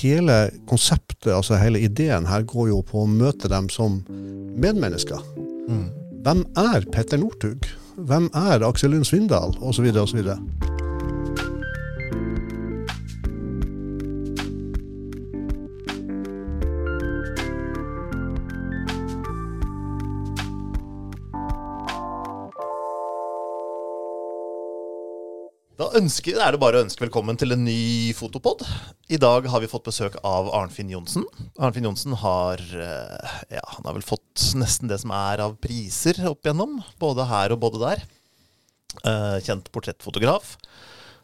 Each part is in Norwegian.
hele konseptet, altså hele ideen her, går jo på å møte dem som medmennesker. Mm. Hvem er Petter Northug? Hvem er Aksel Lund Svindal? Osv. osv. Da ønsker, er det bare å ønske velkommen til en ny fotopod. I dag har vi fått besøk av Arnfinn Johnsen. Arnfinn Johnsen har, eh, ja, han har vel fått nesten det som er av priser opp igjennom. Både her og både der. Eh, Kjent portrettfotograf.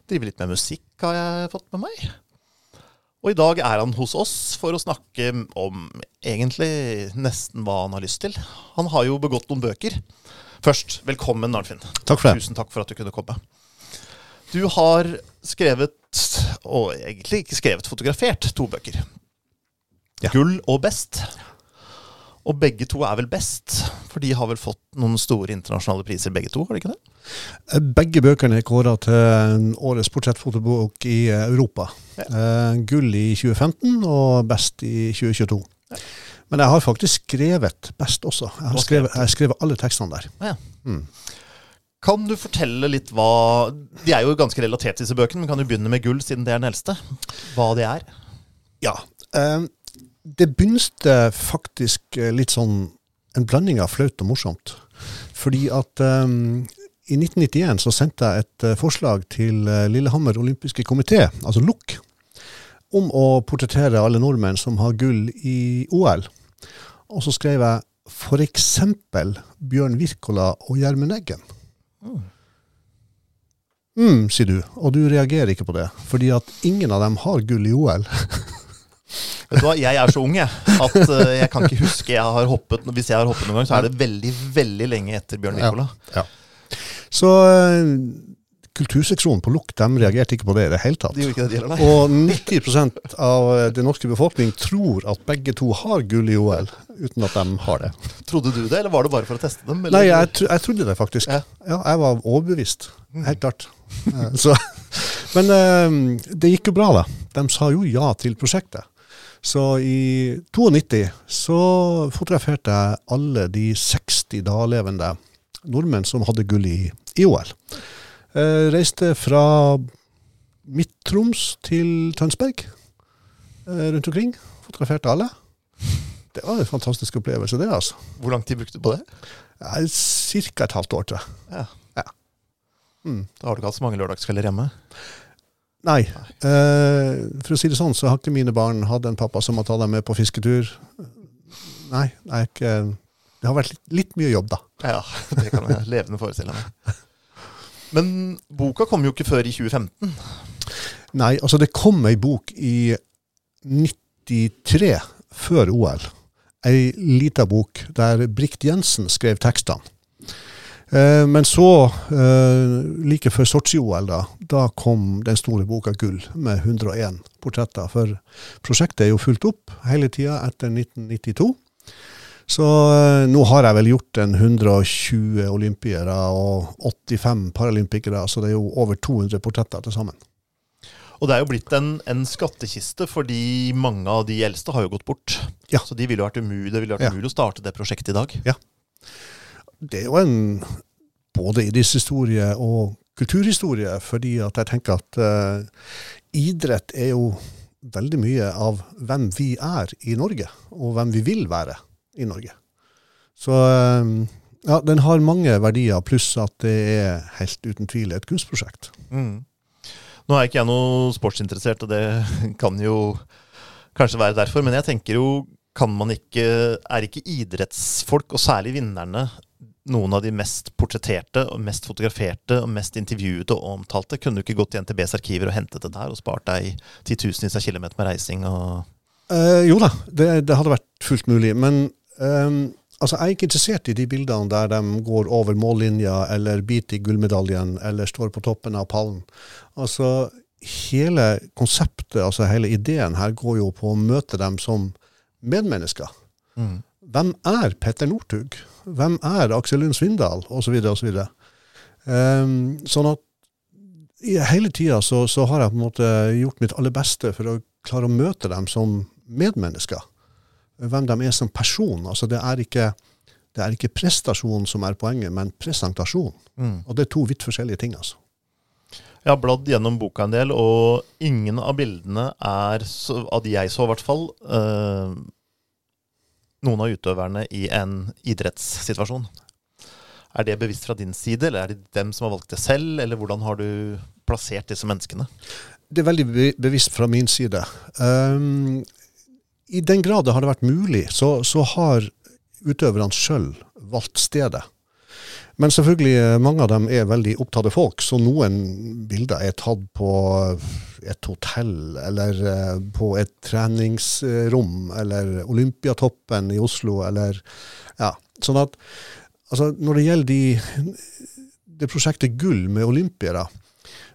Driver litt med musikk, har jeg fått med meg. Og i dag er han hos oss for å snakke om egentlig nesten hva han har lyst til. Han har jo begått noen bøker. Først, velkommen Arnfinn. Takk for det. Tusen takk for at du kunne komme. Du har skrevet, og egentlig ikke skrevet, fotografert to bøker. Ja. Gull og Best. Og begge to er vel best, for de har vel fått noen store internasjonale priser begge to, har de ikke det? Begge bøkene er kåra til årets portrettfotobok i Europa. Ja. Eh, gull i 2015 og best i 2022. Men jeg har faktisk skrevet best også. Jeg har skrevet. jeg har skrevet alle tekstene der. Ja. Mm. Kan du fortelle litt hva De er jo ganske relatert disse bøkene, men kan du begynne med Gull, siden det er den eldste? Hva det er? Ja. Eh, det begynte faktisk eh, litt sånn en blanding av flaut og morsomt. Fordi at eh, i 1991 så sendte jeg et eh, forslag til eh, Lillehammer olympiske komité, altså LOK, om å portrettere alle nordmenn som har gull i OL. Og så skrev jeg f.eks. Bjørn Wirkola og Gjermund Eggen. Mm, sier du, og du reagerer ikke på det, fordi at ingen av dem har gull i OL. Vet du hva, Jeg er så ung jeg, at eh, jeg kan ikke huske jeg har hoppet Hvis jeg har hoppet noen gang, så er det veldig veldig lenge etter Bjørn Ja. ja. Så eh, kulturseksjonen på Lukk de reagerte ikke på det i det hele tatt. De det, de heller. Og 90% av eh, den norske befolkning tror at begge to har gull i OL, uten at de har det. Trodde du det, eller var det bare for å teste dem? Eller? Nei, jeg, tro- jeg trodde det faktisk. Ja. Ja, jeg var overbevist. Helt klart. Eh, Så, men eh, det gikk jo bra, da. De sa jo ja til prosjektet. Så i 92 så fotograferte jeg alle de 60 dalevende nordmenn som hadde gull i, i OL. Eh, reiste fra Midt-Troms til Tønsberg rundt omkring. Fotograferte alle. Det var en fantastisk opplevelse, det, altså. Hvor lang tid brukte du på det? Ca. et halvt år, tror jeg. Ja. Ja. Mm. Da har du ikke hatt så mange lørdagskvelder hjemme? Nei. Eh, for å si det sånn, så har ikke mine barn hatt en pappa som har tatt dem med på fisketur. Nei, er ikke Det har vært litt, litt mye jobb, da. Ja, det kan jeg levende forestille meg. Men boka kom jo ikke før i 2015. Nei, altså det kom ei bok i 93, før OL. Ei lita bok der Brikt Jensen skrev tekstene. Eh, men så, eh, like før Sotsji-OL, da, da kom den store boka Gull med 101 portretter. For prosjektet er jo fulgt opp hele tida etter 1992. Så eh, nå har jeg vel gjort en 120 olympiere og 85 paralympikere, så det er jo over 200 portretter til sammen. Og det er jo blitt en, en skattkiste, fordi mange av de eldste har jo gått bort. Ja. Så de ville vært umulig, det ville vært Ja. umulig å starte det prosjektet i dag. Ja. det er jo en både idrettshistorie og kulturhistorie, fordi at jeg tenker at uh, idrett er jo veldig mye av hvem vi er i Norge, og hvem vi vil være i Norge. Så uh, ja, den har mange verdier, pluss at det er helt uten tvil et kunstprosjekt. Mm. Nå er ikke jeg noe sportsinteressert, og det kan jo kanskje være derfor, men jeg tenker jo kan man ikke, Er ikke idrettsfolk, og særlig vinnerne, noen av de mest portretterte, og mest fotograferte og mest intervjuede og omtalte? Kunne du ikke gått til NTBs arkiver og hentet det der, og spart deg titusenvis av kilometer med reising og Eh, jo da, det, det hadde vært fullt mulig. Men ehm, altså, jeg er ikke interessert i de bildene der de går over mållinja, eller biter i gullmedaljen, eller står på toppen av pallen. Altså, hele konseptet, altså hele ideen her, går jo på å møte dem som medmennesker. mm. Hvem er Petter Northug? Hvem er Aksel Lund Svindal? Osv. så Um, sånn at hele tida så, så har jeg på en måte gjort mitt aller beste for å klare å møte dem som medmennesker. Hvem de er som person. Altså det er ikke, det er ikke prestasjon som er poenget, men presentasjon. Mm. Og det er to vidt forskjellige ting, altså. Jeg har bladd gjennom boka en del, og ingen av bildene er, av de jeg så i hvert fall, øh, noen av utøverne i en idrettssituasjon. Er det bevisst fra din side, eller er det dem som har valgt det selv, eller hvordan har du plassert disse menneskene? Det er veldig bevisst fra min side. Um, I den grad det har vært mulig, så, så har utøverne sjøl valgt stedet. Men selvfølgelig, eh, mange av dem er veldig opptatte folk, så noen bilder er tatt på et hotell, eller eh, på et treningsrom, eller Olympiatoppen i Oslo, eller Ja. Sånn at altså, når det gjelder de, det prosjektet Gull med olympiere,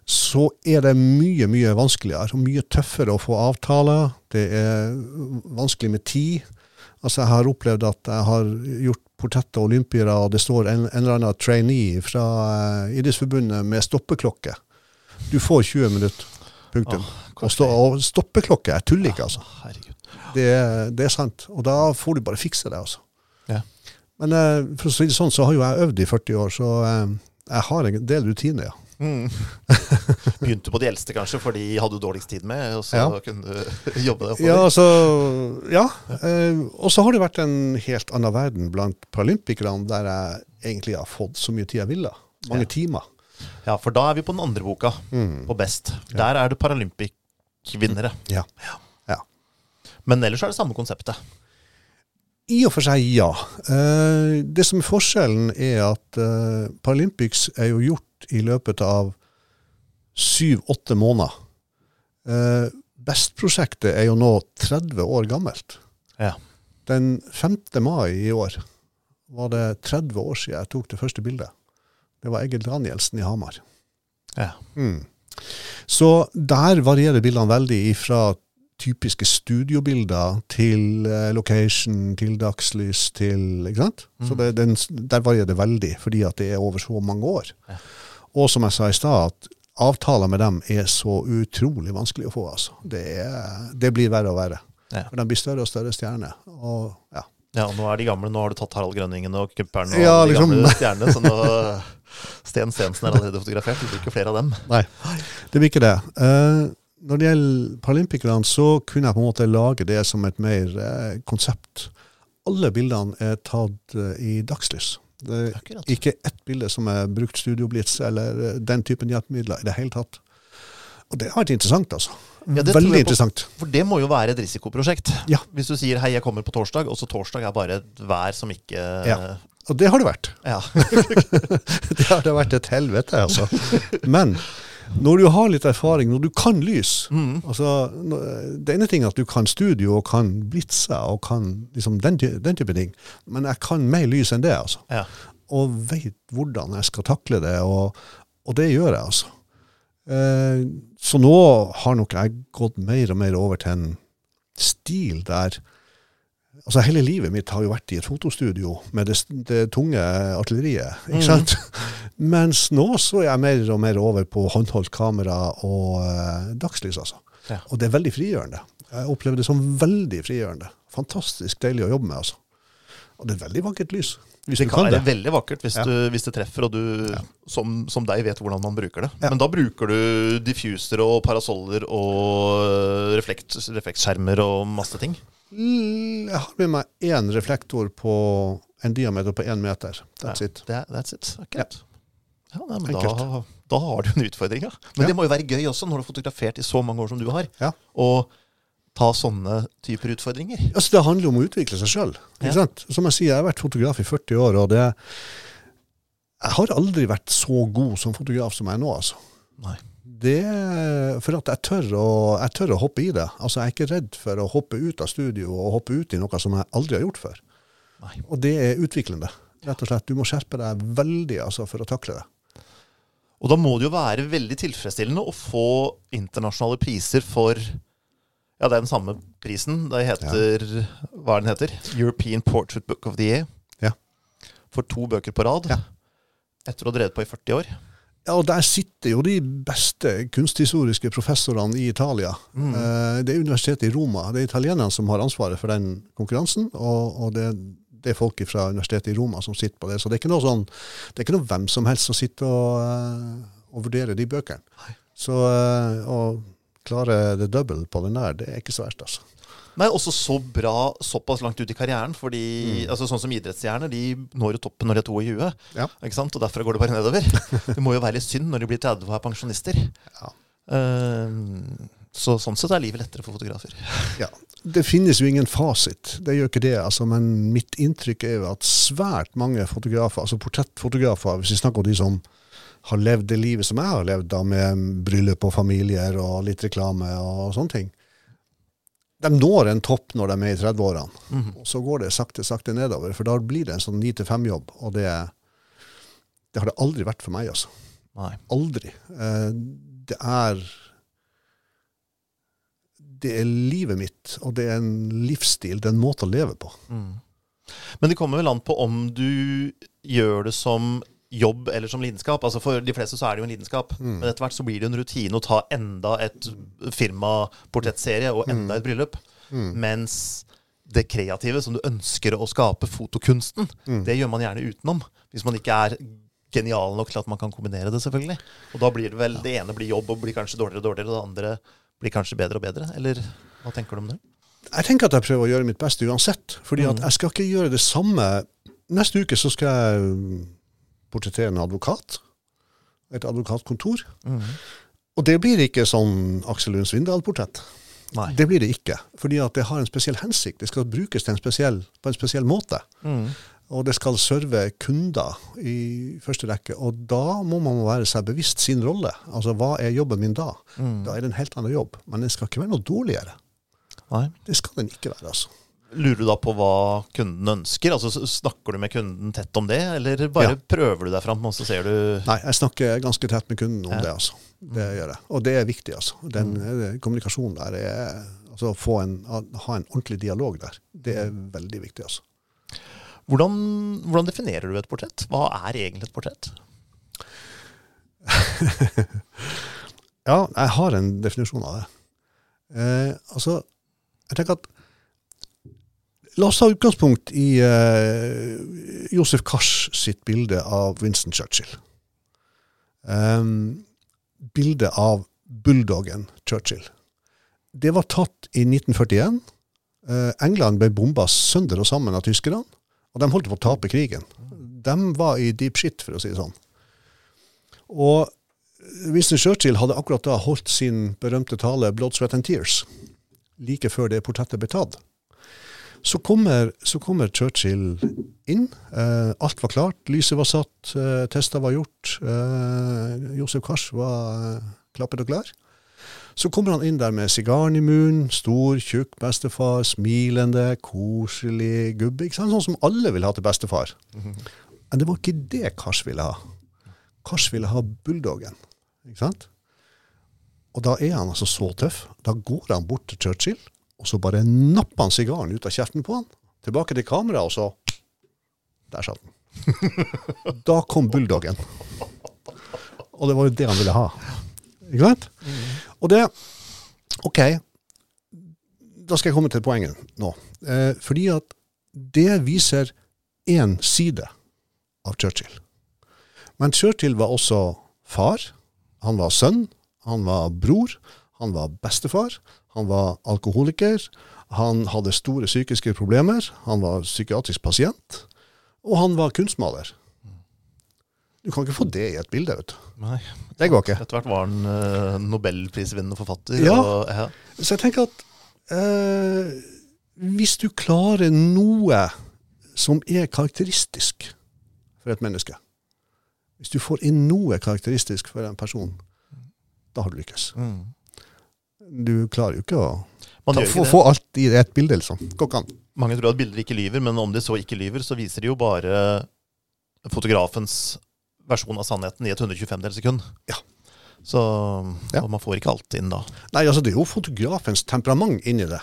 så er det mye, mye vanskeligere og mye tøffere å få avtaler. Det er vanskelig med tid. Altså, jeg har opplevd at jeg har gjort portretter av olympiere, og det står en, en eller annen trainee fra uh, Idrettsforbundet med stoppeklokke. Du får 20 minutter. Punktum. og, stå, og stoppeklokke, jeg tuller ikke, altså. Oh, Det, det er sant. Og da får du bare fikse det, altså. Yeah. Men eh, for å si det sånn, så har jo jeg øvd i 40 år, så eh, jeg har en del rutiner, ja. Mm. Begynte på de eldste, kanskje, for de hadde du dårligst tid med, og så Ja. kunne du jobbe deg. Ja, altså, ja. Eh, og så har det vært en helt annen verden blant paralympikerne, der jeg egentlig har fått så mye tid jeg ville. Mange Ja. timer. Ja, for da er vi på den andre boka, Mm. på Best. Der er det Paralympic-vinnere. Ja. ja. Men ellers er det samme konseptet. I og for seg, ja. Eh, det som er forskjellen, er at eh, Paralympics er jo gjort i løpet av syv-åtte måneder. Eh, Best-prosjektet er jo nå 30 år gammelt. Ja. Den 5. mai i år var det 30 år siden jeg tok det første bildet. Det var Egil Danielsen i Hamar. Ja. Mm. Så der varierer bildene veldig fra typiske studiobilder til eh, location, til dagslys, til Ikke sant? Så Mm. det, den, der varierer det veldig, fordi at det er over så mange år. Ja. Og som jeg sa i stad, at avtaler med dem er så utrolig vanskelig å få. altså. Det, er, det blir verre og verre. Ja. For de blir større og større stjerner. Og ja. Ja, og nå er de gamle. Nå har du tatt Harald Grønningen og Kuppern og Ja, de liksom. gamle stjernene. Så nå Sten Stensen er allerede fotografert. Det blir ikke flere av dem. Nei, det blir ikke det. Uh, når det gjelder paralympikerne, så kunne jeg på en måte lage det som et mer uh, konsept. Alle bildene er tatt uh, i dagslys. Det er Akkurat. ikke ett bilde som er brukt studioblits eller eh, den typen hjelpemidler i det hele tatt. Og det har vært interessant, altså. Ja, Veldig interessant. For det må jo være et risikoprosjekt. Ja. Hvis du sier 'hei, jeg kommer på torsdag', og så torsdag er bare et vær som ikke Ja. Og det har det vært. Ja. det har det vært et helvete, altså. Men når du har litt erfaring, når du kan lys Mm. altså, Det ene ting er at du kan studio og kan blitse og kan liksom den, den type ting, men jeg kan mer lys enn det. altså. ja. Og veit hvordan jeg skal takle det, og, og det gjør jeg, altså. Eh, så nå har nok jeg gått mer og mer over til en stil der Altså Hele livet mitt har jo vært i et fotostudio med det, det tunge artilleriet. ikke sant? sant? Mens nå så er jeg mer og mer over på håndholdt kamera og eh, dagslys. altså. Ja. Og det er veldig frigjørende. Jeg opplever det som veldig frigjørende. Fantastisk deilig å jobbe med. altså. Og det er veldig vakkert lys. Hvis Det kan kan være det. veldig vakkert hvis, Ja. du, hvis det treffer, og du Ja. som, som deg vet hvordan man bruker det. Ja. Men da bruker du diffusere og parasoller og reflekt, refleksskjermer og masse ting. Mm, Jeg har med meg én reflektor på en diameter på én meter. That's Ja, it. Er- that's it. Akkurat. Ja, nei, men da, da har du en utfordring, ja. Men Ja. det må jo være gøy også, når du har fotografert i så mange år som du har, Ja. å ta sånne typer utfordringer. Altså, det handler om å utvikle seg sjøl. Ja. Som jeg sier, jeg har vært fotograf i 40 år, og det Jeg har aldri vært så god som fotograf som jeg er nå, altså. Nei. Det For at jeg tør, å, jeg tør å hoppe i det. Altså, jeg er ikke redd for å hoppe ut av studio og hoppe ut i noe som jeg aldri har gjort før. Nei. Og det er utviklende. Rett og slett. Du må skjerpe deg veldig altså, for å takle det. Og da må det jo være veldig tilfredsstillende å få internasjonale priser for Ja, det er den samme prisen. Det heter Hva er den heter? European Portrait Book of the Year. Ja. For to bøker på rad. Ja. Etter å ha drevet på i 40 år. Ja, og der sitter jo de beste kunsthistoriske professorene i Italia. Eh, det er universitetet i Roma. Det er italienerne som har ansvaret for den konkurransen. Og, og det, det er folk fra universitetet i Roma som sitter på det. Så det er ikke noe, sånn, det er ikke noe hvem som helst som sitter og, eh, og vurderer de bøkene. Så og å klare det double på den der, det er ikke så verst, altså. Nei, også så bra såpass langt ut i karrieren. fordi altså Sånn som idrettsstjerner, de når jo toppen når de er 22. Ja. Ikke sant? Og derfra går det bare nedover. Det må jo være litt synd når de blir 30 og er pensjonister. Ja. Eh, så sånn sett er livet lettere for fotografer. Ja, Det finnes jo ingen fasit, det gjør ikke det. Altså, men mitt inntrykk er jo at svært mange fotografer, altså portrettfotografer, hvis vi snakker om de som har levd det livet som jeg har levd, da, med bryllup og familier og litt reklame og sånne ting, de når en topp når de er i 30-årene. Og så går det sakte, sakte nedover, for da blir det en sånn 9-5-jobb. Og det, det har det aldri vært for meg, altså. Nei. Aldri. Eh, det er Det er livet mitt, og det er en livsstil, det er en måte å leve på. Men det kommer vel an på om du gjør det som jobb eller som lidenskap. Altså For de fleste så er det jo en lidenskap, men etter hvert så blir det en rutine å ta enda et firmaportrettserie og enda et bryllup. Mens det kreative som du ønsker å skape, fotokunsten, det gjør man gjerne utenom. Hvis man ikke er genial nok til at man kan kombinere det, selvfølgelig. Og da blir det vel Det ene blir jobb og blir kanskje dårligere og dårligere, og det andre blir kanskje bedre og bedre. Eller hva tenker du om det? Jeg tenker at jeg prøver å gjøre mitt beste uansett. fordi at jeg skal ikke gjøre det samme. Neste uke så skal jeg portrettere en advokat. Et advokatkontor. Og det blir ikke sånn Aksel Lund Svindal-portrett. Nei. Det blir det ikke. Fordi at det har en spesiell hensikt. Det skal brukes en spesiell, på en spesiell måte. Og det skal serve kunder i første rekke. Og da må man være seg bevisst sin rolle. Altså hva er jobben min da? Da er det en helt annen jobb. Men den skal ikke være noe dårligere. Nei. Det skal den ikke være, altså. Lurer du da på hva kunden ønsker? Altså Snakker du med kunden tett om det, eller bare Ja. prøver du deg fram, og så ser du Nei, jeg snakker ganske tett med kunden om Ja. det, altså. Det gjør jeg. Og det er viktig, altså. Den mm. kommunikasjonen der er Altså å få en, ha en ordentlig dialog der. Det er veldig viktig, altså. hvordan, hvordan definerer du et portrett? Hva er egentlig et portrett? Ja, jeg har en definisjon av det. Eh, altså, jeg tenker at La oss ta utgangspunkt i uh, Josef Kars sitt bilde av Winston Churchill. Um, bildet av bulldoggen Churchill. Det var tatt i 1941. Uh, England ble bomba sønder og sammen av tyskerne, og de holdt på å tape krigen. De var i deep shit, for å si det sånn. Og Winston Churchill hadde akkurat da holdt sin berømte tale 'Blood, Sweat and Tears', like før det portrettet ble tatt. Så kommer, så kommer Churchill inn. Eh, alt var klart. Lyset var satt. Eh, tester var gjort. Eh, Josef Kars var eh, klappet og klar. Så kommer han inn der med sigaren i munnen, stor, tjukk bestefar, smilende, koselig gubbe. Ikke sant? Sånn som alle vil ha til bestefar. Men det var ikke det Kars ville ha. Kars ville ha bulldoggen. Ikke sant? Og da er han altså så tøff. Da går han bort til Churchill, og så bare nappa han sigaren ut av kjeften på han. Tilbake til kameraet, og så Der satt den. Da kom bulldoggen. Og det var jo det han ville ha. Ikke sant? Og det OK, da skal jeg komme til poenget nå. Eh, fordi at det viser én side av Churchill. Men Churchill var også far. Han var sønn. Han var bror. Han var bestefar. Han var alkoholiker. Han hadde store psykiske problemer. Han var psykiatrisk pasient. Og han var kunstmaler. Du kan ikke få det i et bilde, vet du. Nei. Det går ikke. Etter hvert var han uh, nobelprisvinnende forfatter. Ja. Og, ja. Så jeg tenker at uh, hvis du klarer noe som er karakteristisk for et menneske Hvis du får inn noe karakteristisk for en person, da har du lykkes. Mm. Du klarer jo ikke å Man ta, få, få alt i ett bilde, liksom. Går. Mange tror at bilder ikke lyver, men om de så ikke lyver, så viser de jo bare fotografens versjon av sannheten i et 125 del sekund. Ja. Så Ja. man får ikke alt inn da. Nei, altså Det er jo fotografens temperament inni det.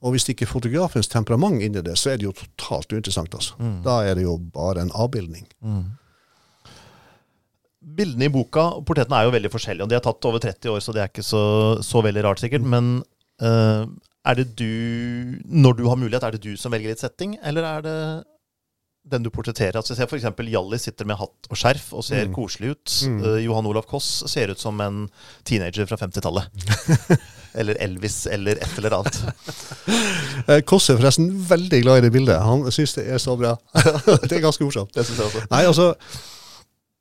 Og hvis det ikke er fotografens temperament inni det, så er det jo totalt uinteressant. altså. Da er det jo bare en avbildning. Bildene i boka og portrettene er jo veldig forskjellige. Og de er tatt over 30 år, så det er ikke så, så veldig rart, sikkert. Men uh, er det du, når du har mulighet, er det du som velger litt setting, eller er det den du portretterer? Altså, jeg ser f.eks. Hjallis sitter med hatt og skjerf og ser Mm. koselig ut. Mm. Uh, Johan Olav Koss ser ut som en teenager fra 50-tallet. eller Elvis, eller et eller annet. Koss er forresten veldig glad i det bildet. Han syns det er så bra. det er ganske morsomt. Det synes jeg også. Nei, altså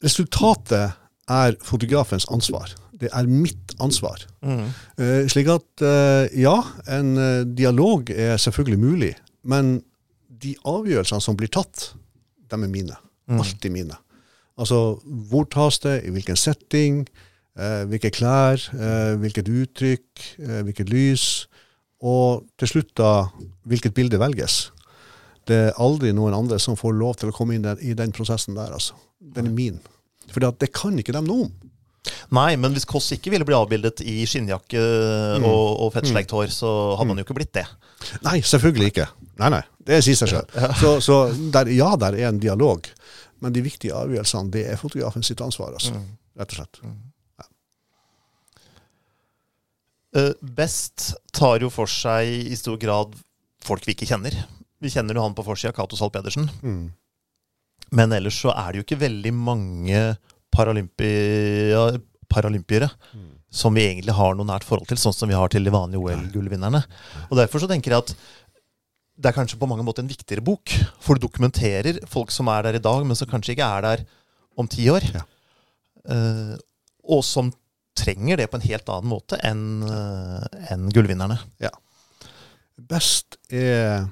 Resultatet er fotografens ansvar. Det er mitt ansvar. Mm. Uh, slik at uh, ja, en uh, dialog er selvfølgelig mulig, men de avgjørelsene som blir tatt, de er mine. Mm. Alltid mine. Altså, hvor tas det, i hvilken setting, hvilke klær, hvilket uttrykk, hvilket lys, og til slutt da, hvilket bilde velges. Det er aldri noen andre som får lov til å komme inn der, i den prosessen der, altså. Den er min. For det kan ikke de noe om. Nei, men hvis Koss ikke ville bli avbildet i skinnjakke og, og fettsleikt hår, så hadde han jo ikke blitt det. Nei, selvfølgelig ikke. Nei, nei, det sier seg selv. Så, så der, ja, der er en dialog, men de viktige avgjørelsene, det er fotografen sitt ansvar, altså. Mm. Rett og slett. Ja. Best tar jo for seg i stor grad folk vi ikke kjenner. Vi kjenner jo han på forsida, Cato Zahl Pedersen. Mm. Men ellers så er det jo ikke veldig mange paralympia, paralympiere Mm. som vi egentlig har noe nært forhold til, sånn som vi har til de vanlige OL-gullvinnerne. Og derfor så tenker jeg at det er kanskje på mange måter en viktigere bok. For du dokumenterer folk som er der i dag, men som kanskje ikke er der om ti år. Ja. Uh, og som trenger det på en helt annen måte enn uh, enn gullvinnerne. Best er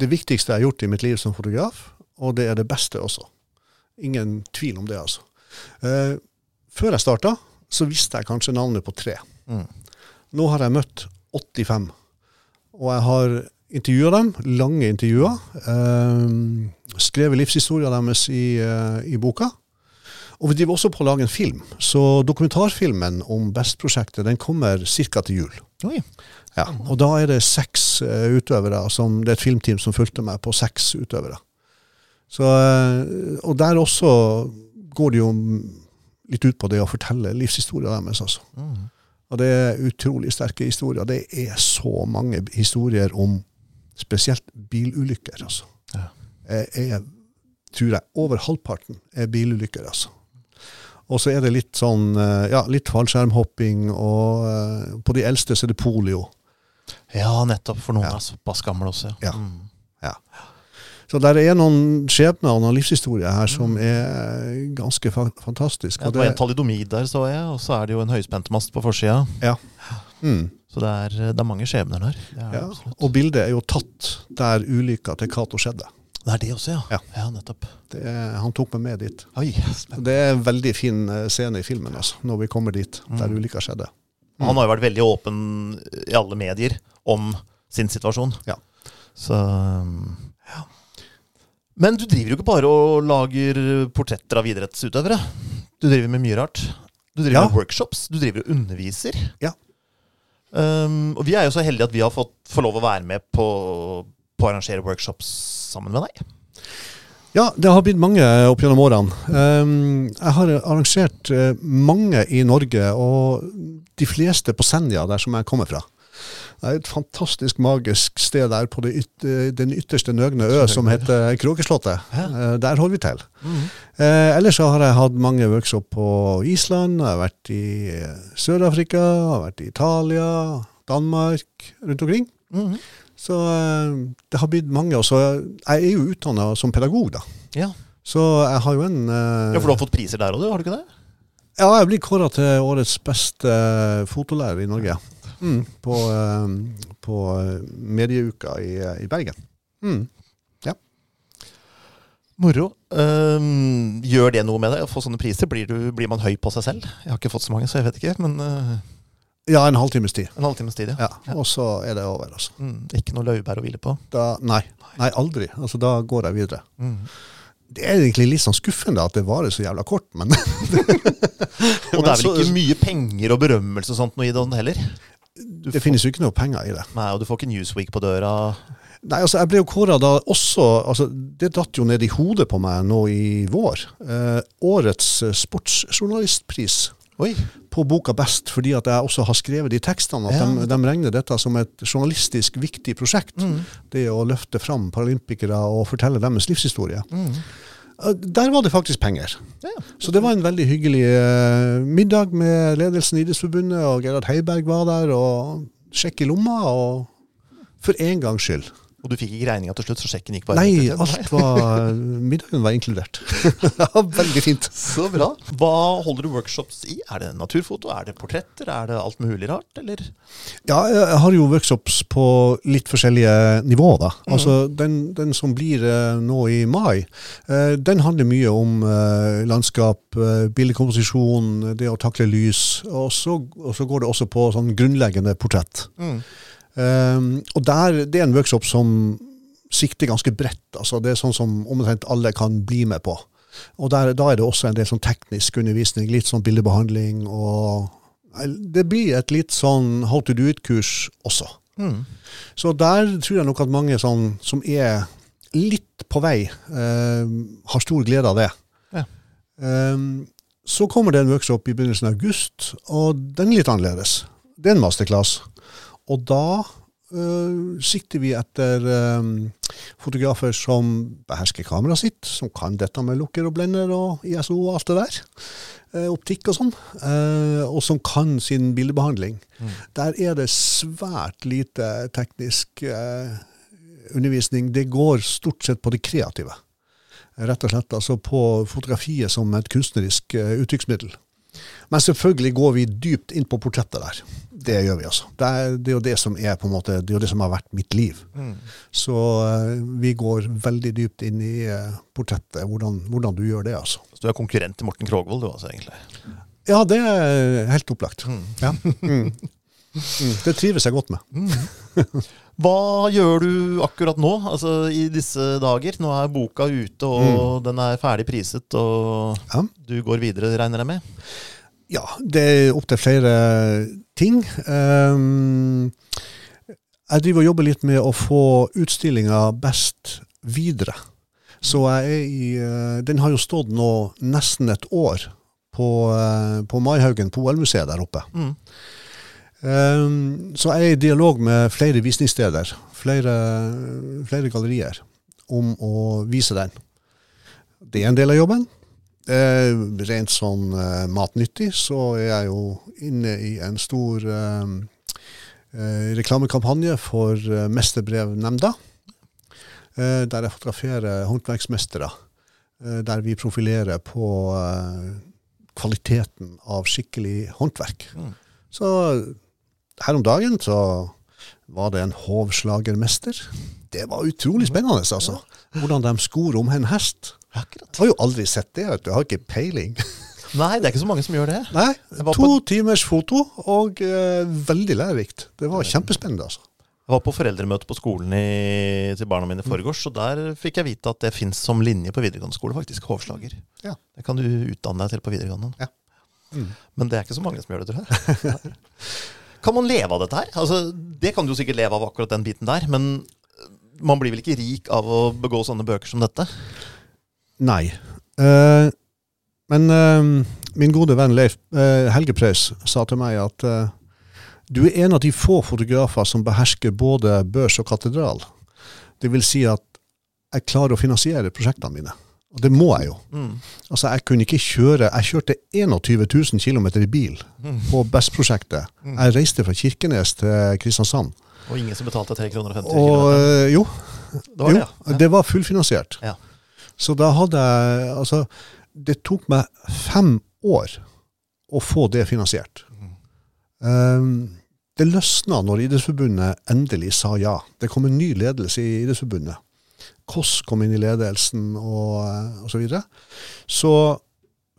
det viktigste jeg har gjort i mitt liv som fotograf, og det er det beste også. Ingen tvil om det, altså. Eh, før jeg starta, så visste jeg kanskje navnet på tre. Mm. Nå har jeg møtt 85, og jeg har intervjua dem, lange intervjuer. Eh, skrevet livshistoria deres i, eh, i boka. Og vi driver også på å lage en film. Så dokumentarfilmen om Best-prosjektet den kommer ca. til jul. Oi. Ja, og da er det seks uh, utøvere. Som, det er et filmteam som fulgte meg på seks utøvere. Så, uh, og der også går det jo litt ut på det å fortelle livshistorien deres. Altså. Mm. Og det er utrolig sterke historier. Det er så mange historier om spesielt bilulykker. Altså. Ja. Jeg, jeg tror jeg over halvparten er bilulykker. altså. Og så er det litt sånn, eh, ja, litt fallskjermhopping, og eh, på de eldste så er det polio. Ja, nettopp. For noen Ja. er såpass gamle også. Ja. Mm. Så der er noen skjebner og noen livshistorier her som er ganske fa fantastiske. Ja, det var en talidomid der, så jeg, og så er det jo en høyspentmast på forsida. mm, Så det er, det er mange skjebner der. Det er, ja. absolutt. Og bildet er jo tatt der ulykka til Cato skjedde. Det er det også, ja. Ja. nettopp. Det han tok meg med dit. Oi. Det er en veldig fin eh, scene i filmen, altså, når vi kommer dit, der Mm. ulykka skjedde. Han har jo vært veldig åpen i alle medier om sin situasjon. Ja. Så um, ja. Men du driver jo ikke bare og lager portretter av idrettsutøvere. Du driver med mye rart. Du driver Ja. med workshops. Du driver og underviser. Ja. Um, og vi er jo så heldige at vi har fått få lov å være med på, på å arrangere workshops sammen med deg. Ja, det har blitt mange opp gjennom årene. Um, jeg har arrangert eh, mange i Norge, og de fleste på Senja, der som jeg kommer fra. Det er et fantastisk magisk sted der på yt den ytterste nøgne ø som heter Kråkeslottet. Eh, der holder vi til. Eh, ellers så har jeg hatt mange workshop på Island, jeg har vært i eh, Sør-Afrika, har vært i Italia, Danmark, rundt omkring. Mhm. Så eh, det har blitt mange. Og så jeg er jo utdanna som pedagog, da. Ja. Så jeg har jo en eh, ja, for du har fått priser der òg, har du ikke det? Ja, jeg blir kåra til årets beste eh, fotolærer i Norge. Mm, på, på medieuka i, i Bergen. Mm. Moro. Um, gjør det noe med deg å få sånne priser? Blir, du, blir man høy på seg selv? Jeg har ikke fått så mange, så jeg vet ikke. Men uh, Ja, en halvtimes tid. en halvtimes tid, ja. Ja, og så er det over, altså. Mm, ikke noe laurbær å hvile på. Da, nei. nei, aldri. Altså, da går jeg videre. Mm. Det er egentlig litt sånn skuffende at det varer så jævla kort, men Og det er vel ikke mye penger og berømmelse og sånt noe i det heller? det finnes jo ikke noe penger i det. Nei, og du får ikke Newsweek på døra. Nei, altså Jeg ble jo kåra da også altså Det datt jo ned i hodet på meg nå i vår. Eh, årets eh, sportsjournalistpris Oi. på boka Best, fordi at jeg også har skrevet de tekstene. At Ja. de, de regner dette som et journalistisk viktig prosjekt. Mm. Det å løfte fram paralympikere og fortelle deres livshistorie. Mm. Eh, Der var det faktisk penger. Ja. Så det var en veldig hyggelig eh, middag med ledelsen i Idrettsforbundet, og Gerhard Heiberg var der, og sjekk i lomma, og for en gangs skyld. Og du fikk ikke regninga til slutt, så sjekken gikk bare Nei, alt var Middagen var inkludert. Ja, veldig fint. Så bra. Hva holder du workshops i? Er det naturfoto, er det portretter, er det alt mulig rart, eller? Ja, jeg har jo workshops på litt forskjellige nivåer, da. Altså, den, den som blir eh, nå i mai, eh, den handler mye om eh, landskap, bildekomposisjon, det å takle lys. Og så, og så går det også på sånn grunnleggende portrett. Um, og der, det er en workshop som sikter ganske bredt. Altså det er sånn som omtrent alle kan bli med på. Og der, da er det også en del sånn teknisk undervisning, litt sånn bildebehandling og Det blir et litt sånn how to do it-kurs også. Mm. Så der tror jeg nok at mange sånn, som er litt på vei, eh, har stor glede av det. Ja. Um, så kommer det en workshop i begynnelsen av august, og den er litt annerledes. Det er en masterclass. Og da uh, sikter vi etter um, fotografer som behersker kameraet sitt, som kan dette med lukker og blender og ISO og alt det der. Uh, optikk og sånn. Uh, og som kan sin bildebehandling. Der er det svært lite teknisk eh, undervisning. Det går stort sett på det kreative. Rett og slett altså på fotografiet som et kunstnerisk eh, uttrykksmiddel. Men selvfølgelig går vi dypt inn på portrettet der. Det gjør vi altså. Det er, det er jo det som er på en måte, det er jo det som har vært mitt liv. Mm. Så uh, vi går veldig dypt inn i uh, portrettet, hvordan, hvordan du gjør det, altså. Så du er konkurrent til Morten Krogvold, du altså, egentlig? Ja, det er helt opplagt. Mm. Ja. Mm. Mm. Det trives jeg godt med. Hva gjør du akkurat nå, altså i disse dager? Nå er boka ute, og den er ferdig priset, og Ja. du går videre, regner jeg med? Ja, det er opptil flere ting. Um, jeg driver og jobber litt med å få utstillinga best videre. Så jeg er i eh, Den har jo stått nå nesten et år på, eh, på Maihaugen, på OL-museet der oppe. Mm. Um, så jeg er i dialog med flere visningssteder, flere, flere gallerier, om å vise den. Det er en del av jobben. Eh, rent sånn eh, matnyttig så er jeg jo inne i en stor eh, eh, reklamekampanje for Mesterbrevnemnda. Der jeg fotograferer håndverksmestere. Der vi profilerer på kvaliteten av skikkelig håndverk. Mm. Så her om dagen så var det en hovslagermester. Det var utrolig spennende, altså. Hvordan de skor om en hest. Akkurat. Jeg har jo aldri sett det, vet du. Jeg har ikke peiling. Nei, det er ikke så mange som gjør det. Nei, to timers foto, og eh, veldig lærerikt. Det var kjempespennende, altså. Jeg var på foreldremøte på skolen i, til barna mine i forgårs, og der fikk jeg vite at det fins som linje på videregående skole, faktisk. Hovslager. Ja. Det kan du utdanne deg til på videregående. Ja. Mm. Men det er ikke så mange som gjør det, tror jeg. kan man leve av dette her? Altså, det kan du jo sikkert leve av, akkurat den biten der. Men man blir vel ikke rik av å begå sånne bøker som dette? Nei. Uh, men uh, min gode venn Leif uh, Helge Preus sa til meg at eh, du er en av de få fotografer som behersker både børs og katedral. Det vil si at jeg klarer å finansiere prosjektene mine. Og det må jeg jo. Mm. Altså, jeg kunne ikke kjøre Jeg kjørte 21 000 km i bil Mm. på BEST-prosjektet. Jeg reiste fra Kirkenes til Kristiansand. Og ingen som betalte 3 kroner og 50 Og eh, jo, Det var jo det, ja. det var fullfinansiert. Ja. Så da hadde jeg Altså, det tok meg fem år å få det finansiert. Mm. Um, det løsna når Idrettsforbundet endelig sa ja. Det kom en ny ledelse i Idrettsforbundet. Kåss kom inn i ledelsen og, osv. så videre. Så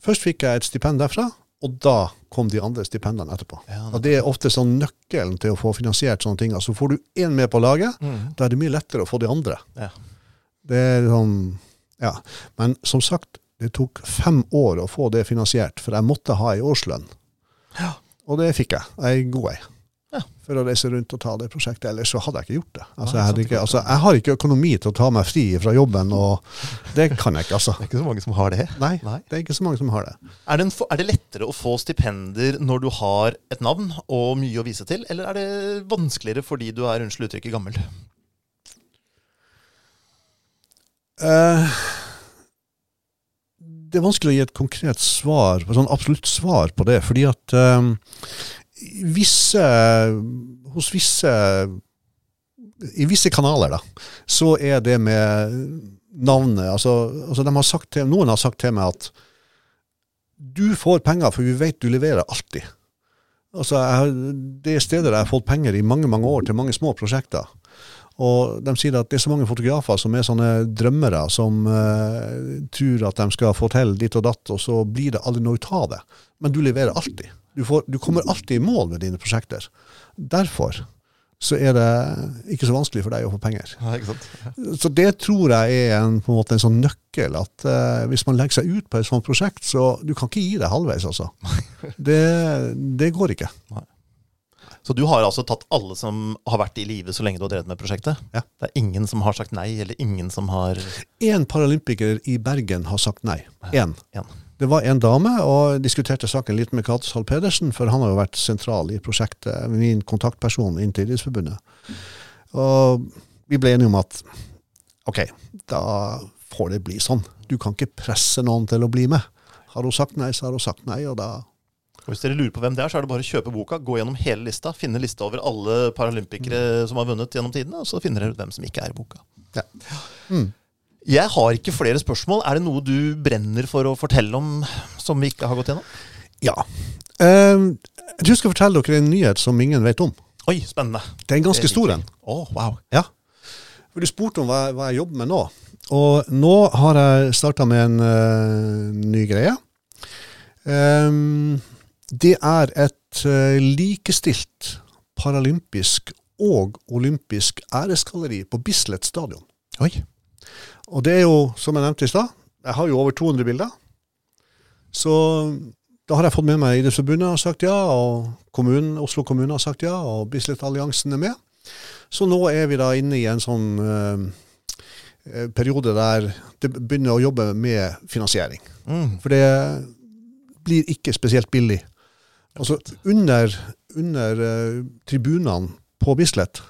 først fikk jeg et stipend derfra, og da kom de andre stipendene etterpå. Ja, Og Det er ofte sånn nøkkelen til å få finansiert sånne ting. Altså Får du én med på laget, Mm. da er det mye lettere å få de andre. Ja. Det er sånn, ja. Men som sagt, det tok fem år å få det finansiert, for jeg måtte ha ei årslønn. Ja. Og det fikk jeg. Ei god ei. For å reise rundt og ta det prosjektet. Ellers så hadde jeg ikke gjort det. Altså, jeg, ikke, altså, jeg har ikke økonomi til å ta meg fri fra jobben, og det kan jeg ikke, altså. Det er ikke så mange som har det. Nei, Nei. det er ikke så mange som har det. Er det, en, er det lettere å få stipender når du har et navn og mye å vise til, eller er det vanskeligere fordi du er unnskyld uttrykket gammel? Eh, det er vanskelig å gi et konkret svar, et sånn absolutt svar på det, fordi at eh, visse, hos visse I visse kanaler, da, så er det med navnet altså, altså de har sagt til, Noen har sagt til meg at du får penger, for vi vet du leverer alltid. Altså, jeg, det er steder jeg har fått penger i mange mange år til mange små prosjekter. Og de sier at det er så mange fotografer som er sånne drømmere, som uh, tror at de skal få til ditt og datt, og så blir det aldri noe ut av det. Men du leverer alltid. Du, får, du kommer alltid i mål med dine prosjekter. Derfor så er det ikke så vanskelig for deg å få penger. Ja, sant? Så det tror jeg er en, på en, en sånn nøkkel, at uh, hvis man legger seg ut på et sånt prosjekt, så du kan ikke gi deg halvveis, altså. Det, det går ikke. Så du har altså tatt alle som har vært i live så lenge du har drevet med prosjektet? Ja. Det er ingen som har sagt nei, eller ingen som har Én paralympiker i Bergen har sagt nei. Én. En. Det var en dame, og diskuterte saken litt med Cato Hall Pedersen, for han har jo vært sentral i prosjektet, min kontaktperson inntil Idrettsforbundet. Og vi ble enige om at ok, da får det bli sånn. Du kan ikke presse noen til å bli med. Har hun sagt nei, så har hun sagt nei, og da Og Hvis dere lurer på hvem det er, så er det bare å kjøpe boka, gå gjennom hele lista, finne lista over alle paralympikere som har vunnet gjennom tidene, og så finner dere ut hvem som ikke er i boka. Ja. Mm. Jeg har ikke flere spørsmål. Er det noe du brenner for å fortelle om som vi ikke har gått gjennom? Ja. Uh, jeg skal fortelle dere en nyhet som ingen vet om. Oi, spennende. Det er en ganske stor en. Oh, wow. Ja. For du spurte om hva, hva jeg jobber med nå. Og nå har jeg starta med en uh, ny greie. Ehm, det er et eh, likestilt paralympisk og olympisk æresgalleri på Bislett stadion. Oi. Og det er jo, som jeg nevnte i stad, jeg har jo over 200 bilder. Så da har jeg fått med meg Idrettsforbundet har sagt ja, og kommunen, Oslo kommune har sagt ja, og Bislett-alliansen er med. Så nå er vi da inne i en sånn eh, eh, periode der det begynner å jobbe med finansiering. Mm. For det blir ikke spesielt billig. Altså under, under uh, tribunene på Bislett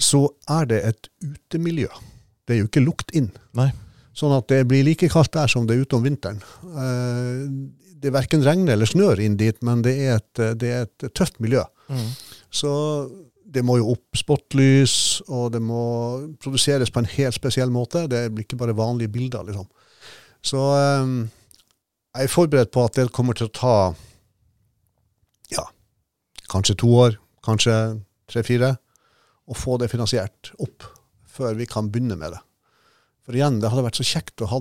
så er det et utemiljø. Det er jo ikke lukt inn. Nei. Sånn at det blir like kaldt der som det er ute om vinteren. Uh, Det verken regner eller snør inn dit, men det er et, det er et tøft miljø. Mm. Så det må jo opp spotlys, og det må produseres på en helt spesiell måte. Det blir ikke bare vanlige bilder, liksom. Så um, jeg er forberedt på at det kommer til å ta kanskje to år, kanskje tre-fire, og få det finansiert opp før vi kan begynne med det. For igjen, det hadde vært så kjekt å ha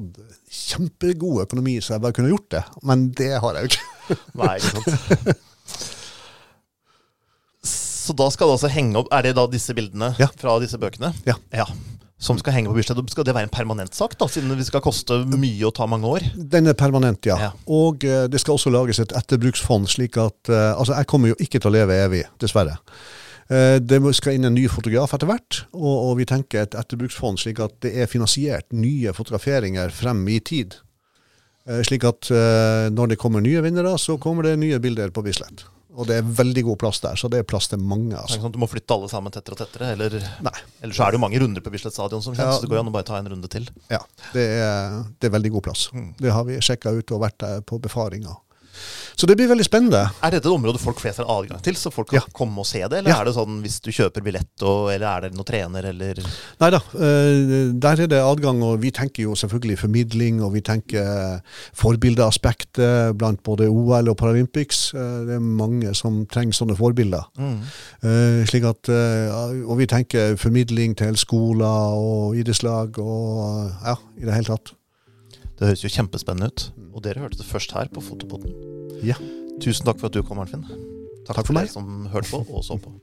kjempegod økonomi så jeg bare kunne gjort det, men det har jeg jo ikke. Nei, ikke sant. Så da skal det altså henge opp Er det da disse bildene Ja. fra disse bøkene? Ja. Ja. Som skal henge på Bislett. Skal det være en permanent sak, da, siden det skal koste mye og ta mange år? Den er permanent, ja. Ja. Og eh, det skal også lages et etterbruksfond, slik at eh, Altså, jeg kommer jo ikke til å leve evig, dessverre. Eh, det skal inn en ny fotograf etter hvert, og, og vi tenker et etterbruksfond slik at det er finansiert nye fotograferinger frem i tid. Slik at når det kommer nye vinnere, så kommer det nye bilder på Bislett. Og det er veldig god plass der, så det er plass til mange. Det er altså. ikke sånn at Du må flytte alle sammen tettere og tettere? Eller, eller så er det jo mange runder på Bislett stadion, som kjent, Ja. så det går an å bare ta en runde til. Ja, det er, det er veldig god plass. Mm. Det har vi sjekka ut og vært der på befaringa. Så det blir veldig spennende. Er dette et område folk flest har adgang til, så folk kan Ja. komme og se det? Eller Ja. er det sånn hvis du kjøper billett, og, eller er det noen trener, eller Nei da, eh, der er det adgang, og vi tenker jo selvfølgelig formidling, og vi tenker forbildeaspektet blant både OL og Paralympics. Eh, Det er mange som trenger sånne forbilder. mm. Eh, Slik at, og vi tenker formidling til skoler og idrettslag og ja, i det hele tatt. Det høres jo kjempespennende ut. Og dere hørte det først her på Fotopoden. Ja. Tusen takk for at du kom, Arnfinn. Takk, takk for, for deg som hørte på og så på.